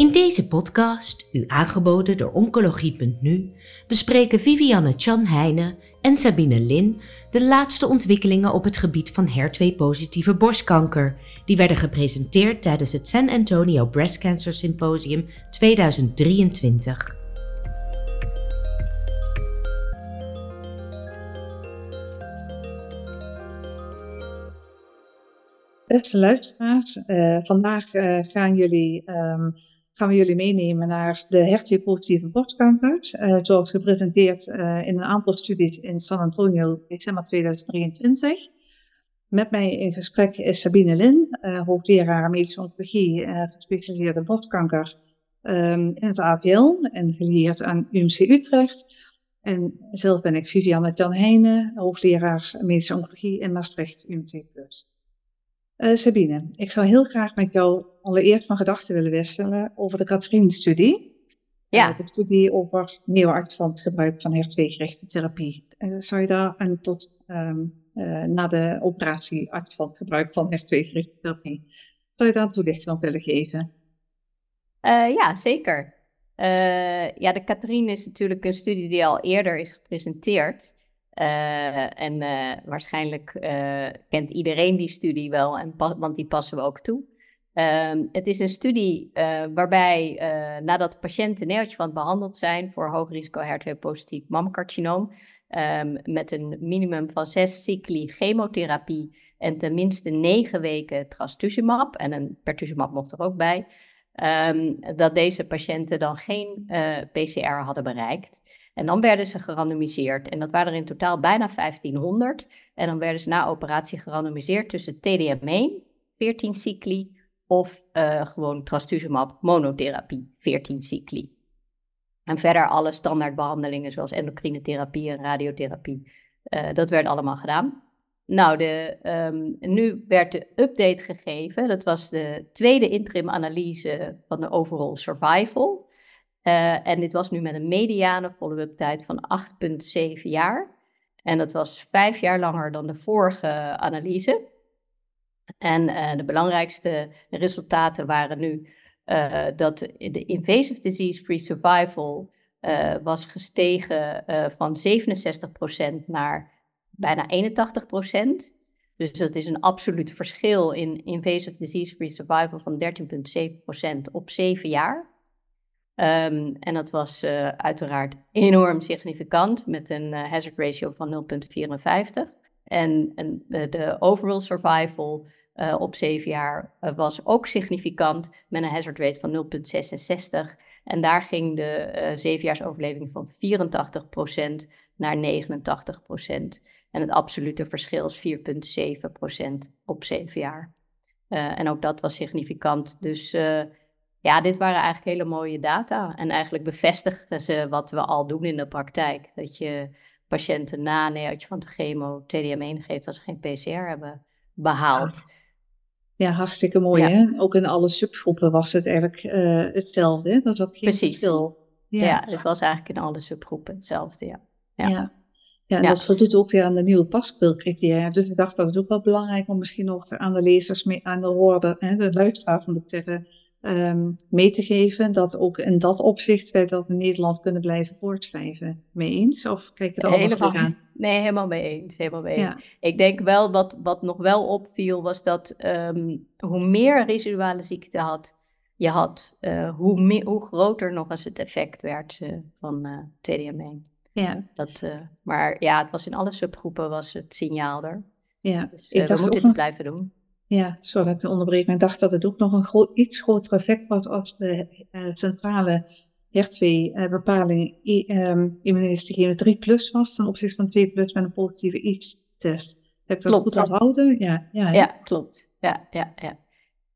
In deze podcast, u aangeboden door Oncologie.nu, bespreken Vivianne Chan Heijnen en Sabine Lin de laatste ontwikkelingen op het gebied van HER2-positieve borstkanker, die werden gepresenteerd tijdens het San Antonio Breast Cancer Symposium 2023. Beste luisteraars, uh, vandaag uh, gaan, jullie, um, gaan we jullie meenemen naar de HER2-positieve borstkanker, uh, zoals gepresenteerd in een aantal studies in San Antonio december 2023. Met mij in gesprek is Sabine Lin, hoogleraar medische oncologie, gespecialiseerd in borstkanker um, in het APL en geleerd aan UMC Utrecht. En zelf ben ik Vivianne Jan Heijnen, hoogleraar medische oncologie in Maastricht UMC+. Uh, Sabine, ik zou heel graag met jou allereerst van gedachten willen wisselen over de Katrien-studie. Ja. Uh, de studie over neoadjuvant gebruik van HER2-gerichte therapie. Uh, zou je daar een tot um, na de operatie adjuvant gebruik van HER2-gerichte therapie, zou je daar een toelichting op willen geven? ja, zeker. ja, de Katrien is natuurlijk een studie die al eerder is gepresenteerd. Uh, en uh, waarschijnlijk uh, kent iedereen die studie wel, en want die passen we ook toe. Ehm, het is een studie waarbij nadat patiënten neoadjuvant behandeld zijn voor hoog risico HER2-positief mammocarcinoom, um, met een minimum van zes cycli chemotherapie en tenminste negen weken trastuzumab, en een pertuzumab mocht er ook bij, um, dat deze patiënten dan geen PCR hadden bereikt. En dan werden ze gerandomiseerd. En dat waren er in totaal bijna 1500. En dan werden ze na operatie gerandomiseerd tussen TDM1, 14 cycli, of uh, gewoon trastuzumab monotherapie, 14 cycli. En verder alle standaardbehandelingen zoals endocrine therapie en radiotherapie. Uh, dat werd allemaal gedaan. Nou, de, um, nu werd de update gegeven. Dat was de tweede interim analyse van de overall survival. Uh, en dit was nu met een mediane follow-up tijd van 8,7 jaar. En dat was vijf jaar langer dan de vorige analyse. En uh, de belangrijkste resultaten waren nu uh, dat de invasive disease-free survival was gestegen van 67% naar bijna 81%. Dus dat is een absoluut verschil in invasive disease-free survival van 13,7% op 7 jaar. Um, en dat was uh, uiteraard enorm significant met een uh, hazard ratio van 0,54. En, en de, de, overall survival uh, op zeven jaar was ook significant met een hazard rate van 0,66. En daar ging de zevenjaarsoverleving van 84% naar 89%. En het absolute verschil is 4,7% op zeven jaar. en ook dat was significant. Dus ja, dit waren eigenlijk hele mooie data. En eigenlijk bevestigen ze wat we al doen in de praktijk. Dat je patiënten na neootje van de chemo TDM1 geeft als ze geen PCR hebben behaald. Ja, hartstikke mooi hè. Ook in alle subgroepen was het eigenlijk uh, hetzelfde. Hè? Dat geen Precies. verschil. Ja, ja het was eigenlijk in alle subgroepen hetzelfde, ja. Ja, ja. ja en dat voldoet ook weer aan de nieuwe paskeelcriteria. Dus ik dacht dat is ook wel belangrijk om misschien nog aan de lezers, mee, aan de hoorden, hè, de luisteraars moet ik zeggen, um, mee te geven. Dat ook in dat opzicht wij dat in Nederland kunnen blijven voortschrijven. Mee eens? Of kijk je er anders tegenaan? Nee, helemaal mee eens. Helemaal mee eens. Ja. Ik denk wel, wat, wat nog wel opviel, was dat um, hoe meer residuale ziekte had, je had, uh, hoe, meer, hoe groter nog eens het effect werd uh, van uh, TDM1. Ja. Dat, maar ja, het was in alle subgroepen was het signaal er. Ja, dus, ik we moeten het blijven doen. Ja, sorry dat ik je onderbreek, maar ik dacht dat het ook nog een groot, iets groter effect was als de uh, centrale HER2-bepaling uh, um, immunogene 3 plus was ten opzichte van 2 plus met een positieve ICE-test. Heb je dat goed onthouden? Ja, ja, ja, klopt. Ja, ja, ja.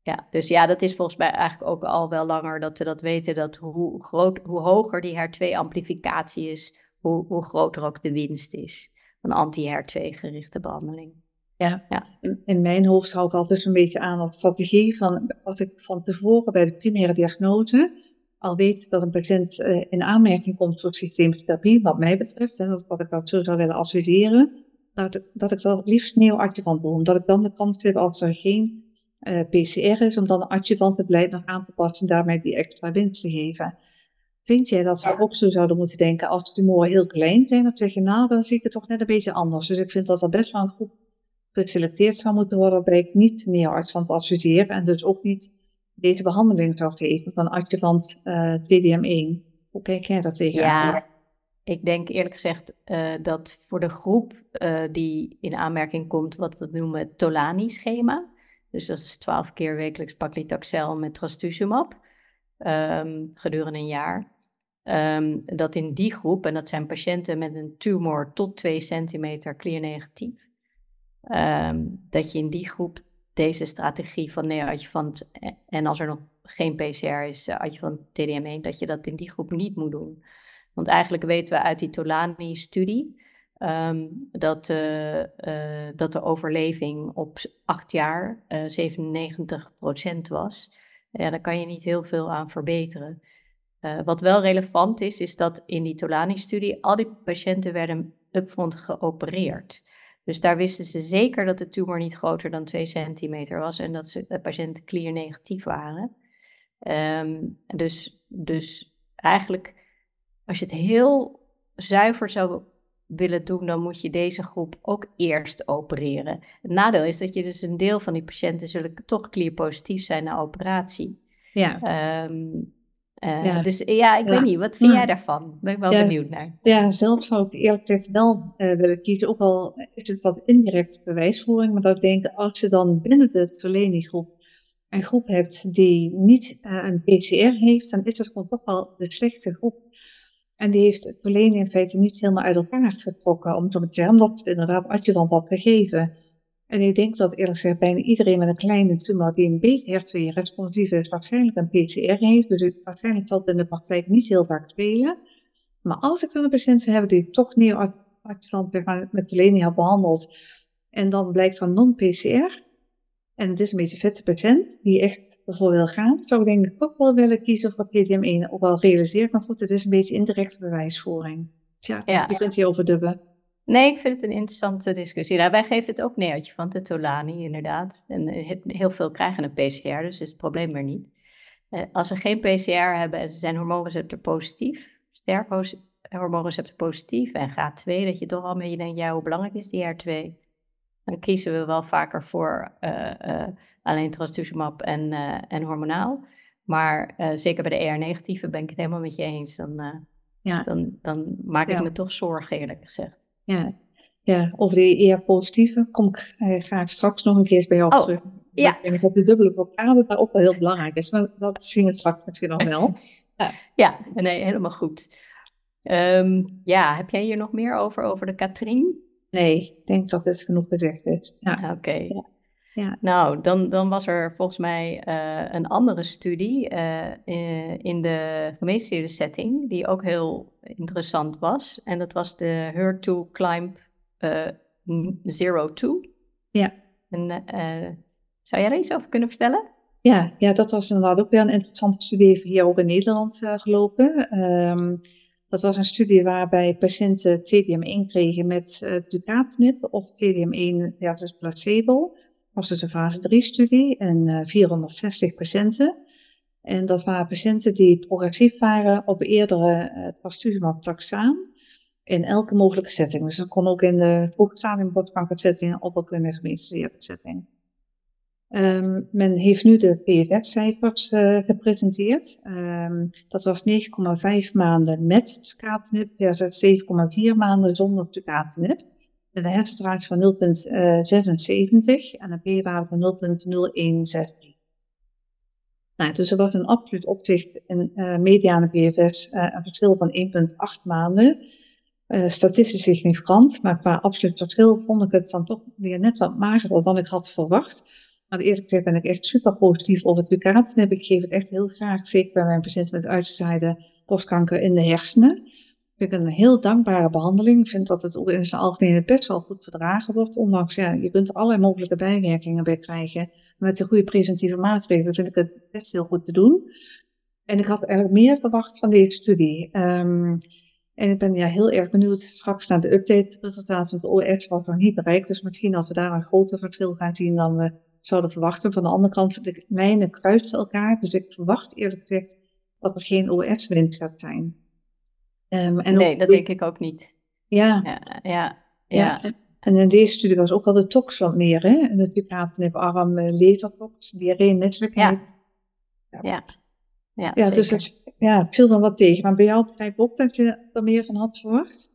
Ja, dus ja, dat is volgens mij eigenlijk ook al wel langer dat we dat weten, dat hoe, groot, hoe hoger die HER2-amplificatie is, hoe, hoe groter ook de winst is van anti-HER2-gerichte behandeling. Ja, ja. In, mijn hoofd hou ik altijd een beetje aan als strategie van als ik van tevoren bij de primaire diagnose al weet dat een patiënt uh, in aanmerking komt voor systemische therapie, wat mij betreft, en dat, dat ik dat zo zou willen adviseren, dat, dat ik dat liefst neoadjuvant doe, omdat ik dan de kans heb als er geen PCR is, om dan een adjuvantbeleid nog aan te passen en daarmee die extra winst te geven. Vind jij dat we ook zo zouden moeten denken als tumoren heel klein zijn? Of zeg je, nou, dan zie ik het toch net een beetje anders. Dus ik vind dat er best wel een groep geselecteerd zou moeten worden ik niet neoarts van adviseer en dus ook niet deze behandeling zou geven van adjuvant uh, TDM1. Hoe kijk jij daar tegen? Ja, ik denk eerlijk gezegd uh, dat voor de groep uh, die in aanmerking komt wat we noemen het Tolani-schema, dus dat is 12 keer wekelijks paclitaxel met trastuzumab um, gedurende een jaar, um, dat in die groep, en dat zijn patiënten met een tumor tot 2 centimeter clear negatief, um, dat je in die groep deze strategie van neoadjuvant en als er nog geen PCR is, uh, adjuvant TDM1, dat je dat in die groep niet moet doen. Want eigenlijk weten we uit die Tolani-studie um, dat, uh, dat de overleving op acht jaar uh, 97% was. Ja, daar kan je niet heel veel aan verbeteren. wat wel relevant is, is dat in die Tolani-studie al die patiënten werden upfront geopereerd. Dus daar wisten ze zeker dat de tumor niet groter dan 2 centimeter was en dat ze, de patiënten clear negatief waren. Um, dus, dus eigenlijk, als je het heel zuiver zou willen doen, dan moet je deze groep ook eerst opereren. Het nadeel is dat je dus een deel van die patiënten zullen toch clear positief zijn na operatie. Ja. Um, uh, ja. Dus ja, ik ja. weet niet, wat vind jij daarvan? Ben ik wel benieuwd naar. Ja, zelf zou ik eerlijk gezegd wel uh, willen kiezen, ook al is het wat indirect bewijsvoering, maar dat ik denk, als je dan binnen de Soleni-groep een groep hebt die niet uh, een PCR heeft, dan is dat gewoon toch wel de slechtste groep. En die heeft het Soleni in feite niet helemaal uit elkaar getrokken, om te zeggen, omdat inderdaad adjuvant had gegeven. En ik denk dat eerlijk gezegd bijna iedereen met een kleine tumor die een beetje HER2 responsief is, waarschijnlijk een PCR heeft. Dus het, waarschijnlijk zal het in de praktijk niet heel vaak spelen. Maar als ik dan een patiënt zou hebben die toch neoadjuvant met Telenia heb behandeld, en dan blijkt van non-PCR, en het is een beetje vette patiënt die echt ervoor wil gaan, zou ik denk ik toch wel willen kiezen voor TTM1. Ook al realiseert, maar goed, het is een beetje indirecte bewijsvoering. Tja, ja. je kunt hier overdubben. Nee, ik vind het een interessante discussie. Nou, wij geven het ook neertje van de Tolani, inderdaad. En heel veel krijgen een PCR, dus is het probleem er niet. Uh, als ze geen PCR hebben en ze zijn hormoonreceptor positief, sterk hormoonreceptor positief en gaat 2, dat je toch al met je denkt, ja, hoe belangrijk is die R2? Dan kiezen we wel vaker voor uh, uh, alleen trastuzumab en, en hormonaal. Maar zeker bij de ER-negatieve ben ik het helemaal met je eens. Dan, ja. dan, dan maak ik ja. me toch zorgen, eerlijk gezegd. Ja, ja over de ER-positieve kom ik graag straks nog een keer bij jou oh, terug. Ja. Ik denk dat de dubbele blokkade daar ook wel heel belangrijk is, maar dat zien we straks misschien nog wel. ja. ja, nee, helemaal goed. Um, ja, heb jij hier nog meer over, over de Katrien? Nee, ik denk dat dit genoeg gezegd is. Ja. Oké. Okay. Ja. Ja. Nou, dan, dan was er volgens mij uh, een andere studie uh, in de gemeenschappelijke setting, die ook heel interessant was. En dat was de HER2 Climb uh, 02. Ja. En, zou jij er iets over kunnen vertellen? Ja, ja, dat was inderdaad ook weer een interessante studie hier ook in Nederland gelopen. Um, dat was een studie waarbij patiënten TDM1 kregen met uh, Ducatinib of TDM1 versus placebo was dus een fase 3-studie en uh, 460 patiënten. En dat waren patiënten die progressief waren op eerdere uh, trastuzumab taxaan in elke mogelijke setting. Dus dat kon ook in de vroege stadium borstkankersetting of ook in de setting. Um, men heeft nu de PFS-cijfers uh, gepresenteerd. Um, dat was 9,5 maanden met tucatinib versus 7,4 maanden zonder tucatinib met een hersentractie van 0,76 en een p-waarde van 0,0163. Nou, dus er was een absoluut opzicht in uh, mediane PFS uh, een verschil van 1,8 maanden. Statistisch significant, maar qua absoluut verschil vond ik het dan toch weer net wat magerder dan ik had verwacht. Maar eerlijk gezegd ben ik echt super positief over het Ducatinib. Ik geef het echt heel graag, zeker bij mijn patiënten met uitgezaaide borstkanker in de hersenen vind ik een heel dankbare behandeling. Ik vind dat het in zijn algemeen best wel goed verdragen wordt. Ondanks, ja, je kunt allerlei mogelijke bijwerkingen bij krijgen. Met de goede preventieve maatregelen vind ik het best heel goed te doen. En ik had eigenlijk meer verwacht van deze studie. Um, en ik ben ja, heel erg benieuwd straks naar de update resultaten van de OS, wat nog niet bereikt. Dus misschien dat we daar een groter verschil gaan zien dan we zouden verwachten. Van de andere kant, de lijnen kruisen elkaar. Dus ik verwacht eerlijk gezegd dat er geen OS-wind gaat zijn. Um, en nee, dat denk ik ook niet. Ja. Ja, ja, ja. En in deze studie was ook wel de tox wat meer, hè? En dat je praat in arm, uh, levertox, diarree, misselijkheid. Ja. Ja. Ja, ja, dus het, ja, het viel dan wat tegen. Maar bij jou begrijp ik ook dat je er meer van had verwacht?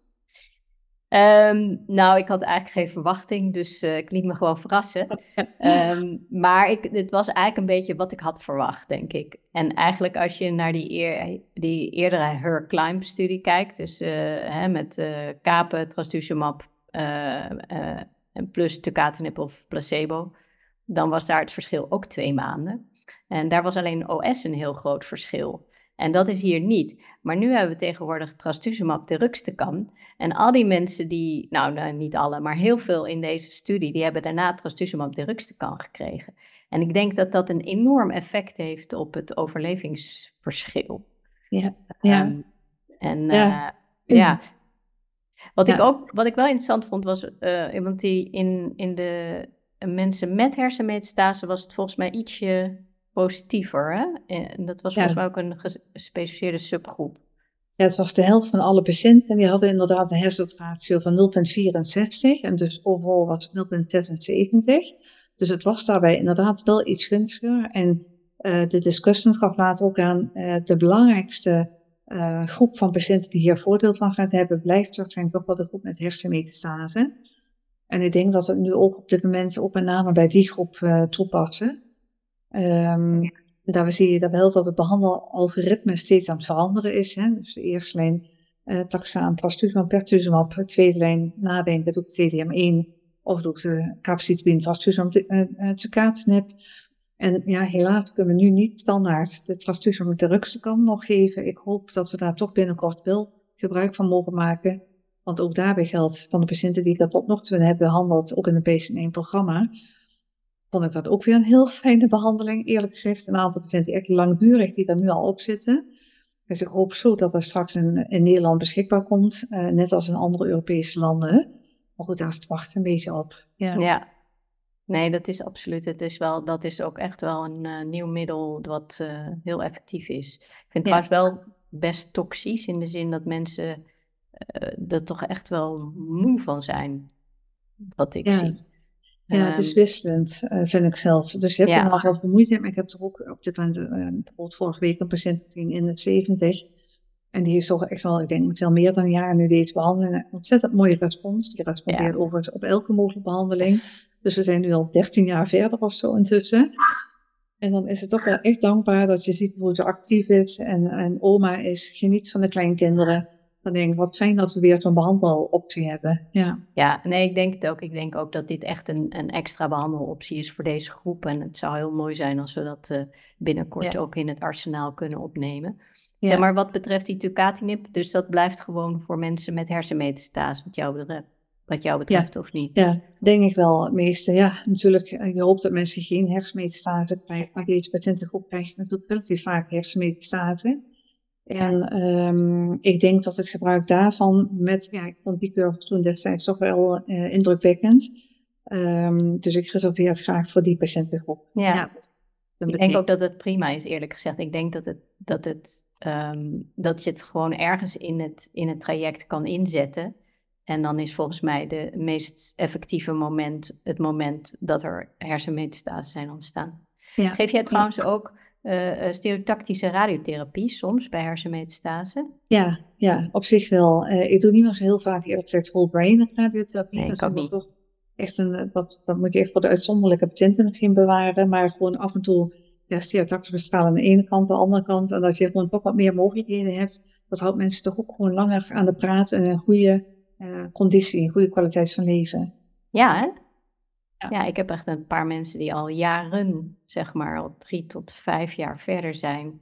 Ehm, nou, ik had eigenlijk geen verwachting, dus uh, ik liet me gewoon verrassen. Um, maar ik, het was eigenlijk een beetje wat ik had verwacht, denk ik. En eigenlijk als je naar die, eer, die eerdere Her Climb-studie kijkt, dus uh, hè, met uh, kapen, trastuzumab en plus tucatinib of placebo, dan was daar het verschil ook twee maanden. En daar was alleen OS een heel groot verschil. En dat is hier niet. Maar nu hebben we tegenwoordig trastuzumab deruxtecan. En al die mensen die, nou, nou niet alle, maar heel veel in deze studie, die hebben daarna trastuzumab deruxtecan gekregen. En ik denk dat dat een enorm effect heeft op het overlevingsverschil. Ja, ja. Um, en ja. Uh, ja. Wat, Ik ook, wat ik wel interessant vond was, uh, want die in, in de mensen met hersenmetastase was het volgens mij ietsje positiever. Hè? En dat was volgens mij ook een gespecificeerde subgroep. Ja, het was de helft van alle patiënten. Die hadden inderdaad een hersenratio van 0,64 en dus overal was 0,76. Dus het was daarbij inderdaad wel iets gunstiger. En uh, de discussion gaf later ook aan uh, de belangrijkste uh, groep van patiënten die hier voordeel van gaat hebben, blijft toch zijn toch wel de groep met hersenmetastase. En ik denk dat we nu ook op dit moment ook met name bij die groep toepassen. Um, daar zie je dat wel dat het behandelalgoritme steeds aan het veranderen is. Hè? Dus de eerste lijn uh, taxaan, trastuzumab, pertuzumab. De tweede lijn nadenken, doe ik TDM1 of doe ik de capacitibin, trastuzumab, uh, uh, En ja, helaas kunnen we nu niet standaard de trastuzumab deruxtecan nog geven. Ik hoop dat we daar toch binnenkort wel gebruik van mogen maken. Want ook daarbij geldt van de patiënten die ik tot nog toe heb behandeld, ook in het Patient 1 programma, vond ik dat ook weer een heel fijne behandeling. Eerlijk gezegd, een aantal patiënten echt langdurig die er nu al op zitten. Dus ik hoop zo dat er straks in, in Nederland beschikbaar komt, uh, net als in andere Europese landen. Maar goed, daar is het wachten een beetje op. Ja. ja. Nee, dat is absoluut. Het is wel, dat is ook echt wel een uh, nieuw middel wat uh, heel effectief is. Ik vind het ja. trouwens wel best toxisch in de zin dat mensen er toch echt wel moe van zijn. Wat ik ja. zie. Ja, het is ehm, wisselend, uh, vind ik zelf. Dus je hebt ja. er nog heel veel moeite maar ik heb er ook op dit moment, uh, bijvoorbeeld vorige week een patiënt in het 70. En die heeft toch echt al, ik denk, wel meer dan een jaar nu deze behandeling. Een ontzettend mooie respons. Die respondeert ja. over op elke mogelijke behandeling. Dus we zijn nu al 13 jaar verder of zo intussen. En dan is het toch wel echt dankbaar dat je ziet hoe ze actief is en, en oma is, geniet van de kleinkinderen dan denk ik, wat fijn dat we weer zo'n behandeloptie hebben. Ja. ja, nee, ik denk het ook. Ik denk ook dat dit echt een, een extra behandeloptie is voor deze groep. En het zou heel mooi zijn als we dat uh, binnenkort ook in het arsenaal kunnen opnemen. Ja. Zeg maar wat betreft die tucatinib, dus dat blijft gewoon voor mensen met hersenmetastase, wat jou betreft. Wat jou betreft, of niet? Ja, denk ik wel. Het meeste, ja, natuurlijk. Eh, je hoopt dat mensen geen hersenmetastase krijgen. Maar deze patiëntengroep krijgt natuurlijk relatief vaak hersenmetastase. En um, ik denk dat het gebruik daarvan met, ja, ik vond die curve toen destijds toch wel uh, indrukwekkend. Um, dus ik reserveer het graag voor die patiëntengroep. Ja, ik denk ook dat het prima is, eerlijk gezegd. Ik denk dat, het, dat, het, um, dat je het gewoon ergens in het, in het traject kan inzetten. En dan is volgens mij de meest effectieve moment het moment dat er hersenmetastase zijn ontstaan. Ja. Geef jij trouwens ook uh, stereotactische radiotherapie soms bij hersenmetastase? Ja, ja, op zich wel. Uh, ik doe niet meer zo heel vaak eerlijk gezegd whole brain radiotherapie. Nee, dat is niet. Toch echt een, dat, dat moet je echt voor de uitzonderlijke patiënten misschien bewaren, maar gewoon af en toe ja, stereotactische bestralen aan de ene kant, de andere kant, en dat je gewoon toch wat meer mogelijkheden hebt. Dat houdt mensen toch ook gewoon langer aan de praat en een goede uh, conditie, een goede kwaliteit van leven. Ja, hè? Ja. ik heb echt een paar mensen die al jaren, zeg maar, al drie tot vijf jaar verder zijn.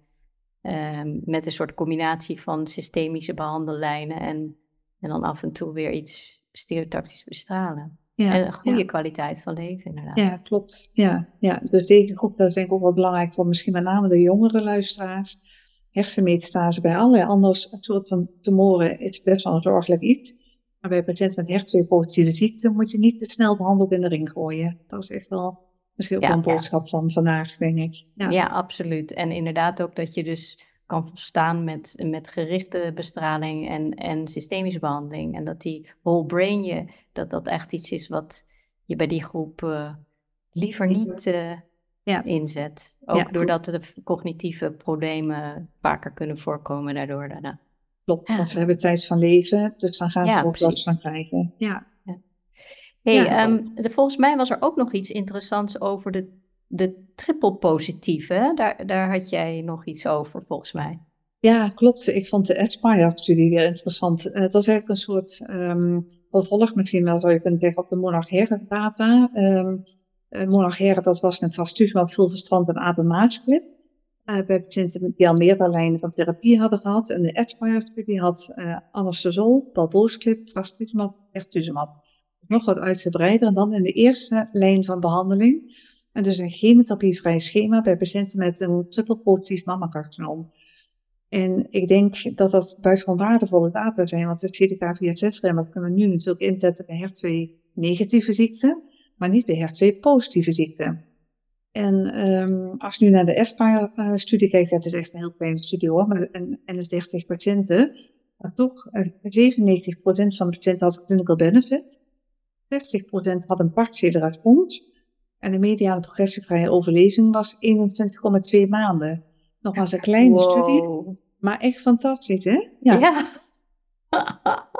Um, met een soort combinatie van systemische behandellijnen en, en dan af en toe weer iets stereotactisch bestralen. Ja, en een goede kwaliteit van leven, inderdaad. Ja, klopt. Ja, ja. Dus deze groep dat is denk ik ook wel belangrijk voor misschien met name de jongere luisteraars. Hersenmetastase bij allerlei andere soorten van tumoren is best wel een zorgelijk iets. Maar bij patiënten met HER2-positieve ziekte moet je niet te snel de handdoek in de ring gooien. Dat is echt wel misschien ook Ja, een ja. boodschap van vandaag, denk ik. Ja, Ja, absoluut. En inderdaad ook dat je dus kan volstaan met, met gerichte bestraling en, en systemische behandeling. En dat die whole brain je, dat dat echt iets is wat je bij die groep eh, liever niet eh, Ja. inzet. Ook doordat de cognitieve problemen vaker kunnen voorkomen daardoor daarna. Klopt. Ja. Want ze hebben tijd van leven, dus dan gaan ze er ook last van krijgen. Ja, Hey, Ja. ehm, de- volgens mij was er ook nog iets interessants over de, de triple positieve. hè? Daar, daar had jij nog iets over, volgens mij. Ja, klopt. Ik vond de Aspire-studie weer interessant. Eh, dat is eigenlijk een soort ehm vervolg misschien wel, zou je kunnen zeggen, op de monarchaire data. Ehm eh, monarchaire, dat was met trastuzumab, fulvestrant en abemaciclib. Eh bij patiënten die al meerdere lijnen van therapie hadden gehad. En de Aspire-studie had eh anastrozol, palbociclib, trastuzumab, pertuzumab. Nog wat uitgebreider. En dan in de eerste lijn van behandeling. En dus een chemotherapievrij schema bij patiënten met een triple positief mammacarcinoom. En ik denk dat dat buitengewoon waardevolle data zijn, want het CDK4-6-remmer kunnen we nu natuurlijk inzetten bij HER2-negatieve ziekten, maar niet bij HER2-positieve ziekten. En ehm, als je nu naar de ESPA-studie kijkt, dat is echt een heel kleine studie hoor, maar, en, en is 30 patiënten, maar toch eh, 97% van de patiënten had clinical benefit, 60% had een partiële respons en de mediane progressievrije overleving was 21,2 maanden. Nogmaals een kleine studie, maar echt fantastisch, hè? Ja. Ja.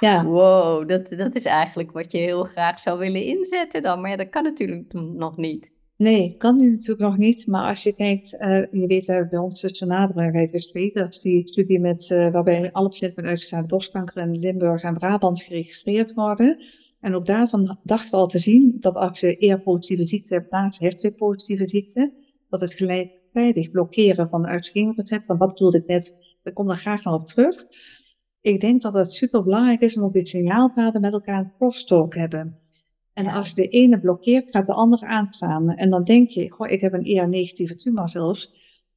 ja. Wow, dat, dat is eigenlijk wat je heel graag zou willen inzetten dan. Maar ja, dat kan natuurlijk nog niet. Nee, kan nu natuurlijk nog niet. Maar als je kijkt, eh, je weet we hebben bij ons tussen naderbaarheid is is die studie met, eh, waarbij alle patiënten met uitgestane borstkanker in Limburg en Brabant geregistreerd worden. En ook daarvan dachten we al te zien dat als je ER-positieve ziekte hebt naast HER2-positieve ziekte, dat het gelijktijdig blokkeren van de uitschengingsrecept, want wat bedoelde ik net, ik kom daar graag nog op terug. Ik denk dat het super belangrijk is om ook dit signaalpaden met elkaar een crosstalk hebben. En als de ene blokkeert, gaat de andere aanstaan. En dan denk je, goh, ik heb een ER-negatieve tumor zelfs.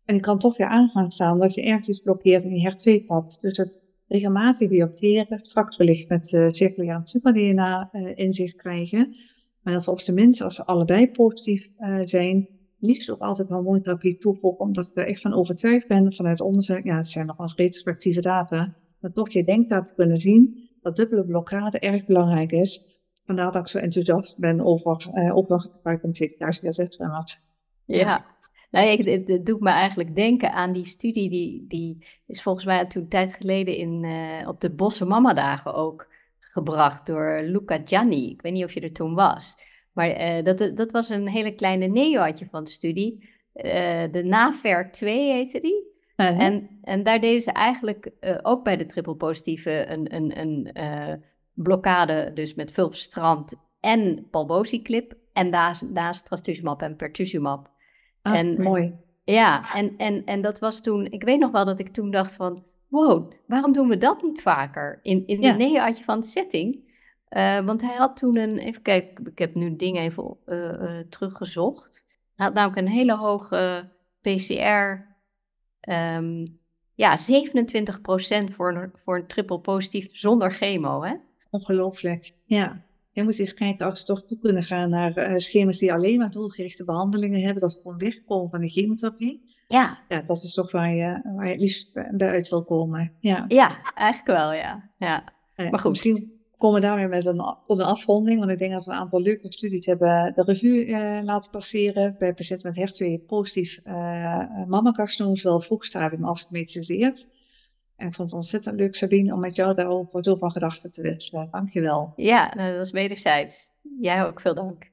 En ik kan toch weer aan gaan staan dat je ergens iets blokkeert in je HER2-pad. Dus het regelmatig biopteren, straks wellicht met uh, circulaire tumor-DNA uh, inzicht krijgen. Maar of op zijn minst, als ze allebei positief uh, zijn, liefst ook altijd hormoontherapie toevoegen, omdat ik er echt van overtuigd ben vanuit onderzoek. Ja, het zijn nog eens retrospectieve data. Dat toch je denkt te kunnen zien dat dubbele blokkade erg belangrijk is. Vandaar dat ik zo enthousiast ben over uh, ook nog het gebruik van CDK4-6-remmers. Ja, nou, ik, het, het, doet me eigenlijk denken aan die studie, die, die is volgens mij toen een tijd geleden in, uh, op de Bosse Mama Dagen ook gebracht door Luca Gianni. Ik weet niet of je er toen was, maar uh, dat, dat was een hele kleine neoatje van de studie. Uh, de NAVER 2 heette die. -huh. En, en daar deden ze eigenlijk ook bij de triple positieve een, een, een blokkade, dus met fulvestrant en palbociclip. En naast, naast trastuzumab en pertuzumab. Ah, en, mooi. Ja, en, en, en dat was toen, ik weet nog wel dat ik toen dacht van, wow, waarom doen we dat niet vaker in, in Ja. de neoadjuvant setting? Uh, want hij had toen een, even kijken, ik heb nu het ding even uh, uh, teruggezocht. Hij had namelijk een hele hoge PCR, um, ja, 27% voor een, voor een triple positief zonder chemo, hè? Ongelooflijk, ja. Je moet eens kijken als ze toch toe kunnen gaan naar uh, schema's die alleen maar doelgerichte behandelingen hebben, dat ze gewoon wegkomen van de chemotherapie. Ja. Ja, dat is toch waar je, waar je het liefst bij uit wil komen. Ja, ja eigenlijk wel, ja. ja. Maar goed. Misschien komen we daar weer met een, tot een afronding, want ik denk dat we een aantal leuke studies hebben de revue uh, laten passeren bij patiënten met HER2 positief uh, mammacarcinoom, zowel vroeg stadium als gemetastaseerd. En ik vond het ontzettend leuk, Sabine, om met jou daarover zo van gedachten te wisselen. Dankjewel. Ja, nou, dat was wederzijds. Jij ook, veel dank.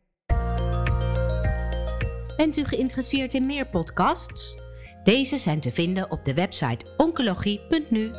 Bent u geïnteresseerd in meer podcasts? Deze zijn te vinden op de website oncologie.nu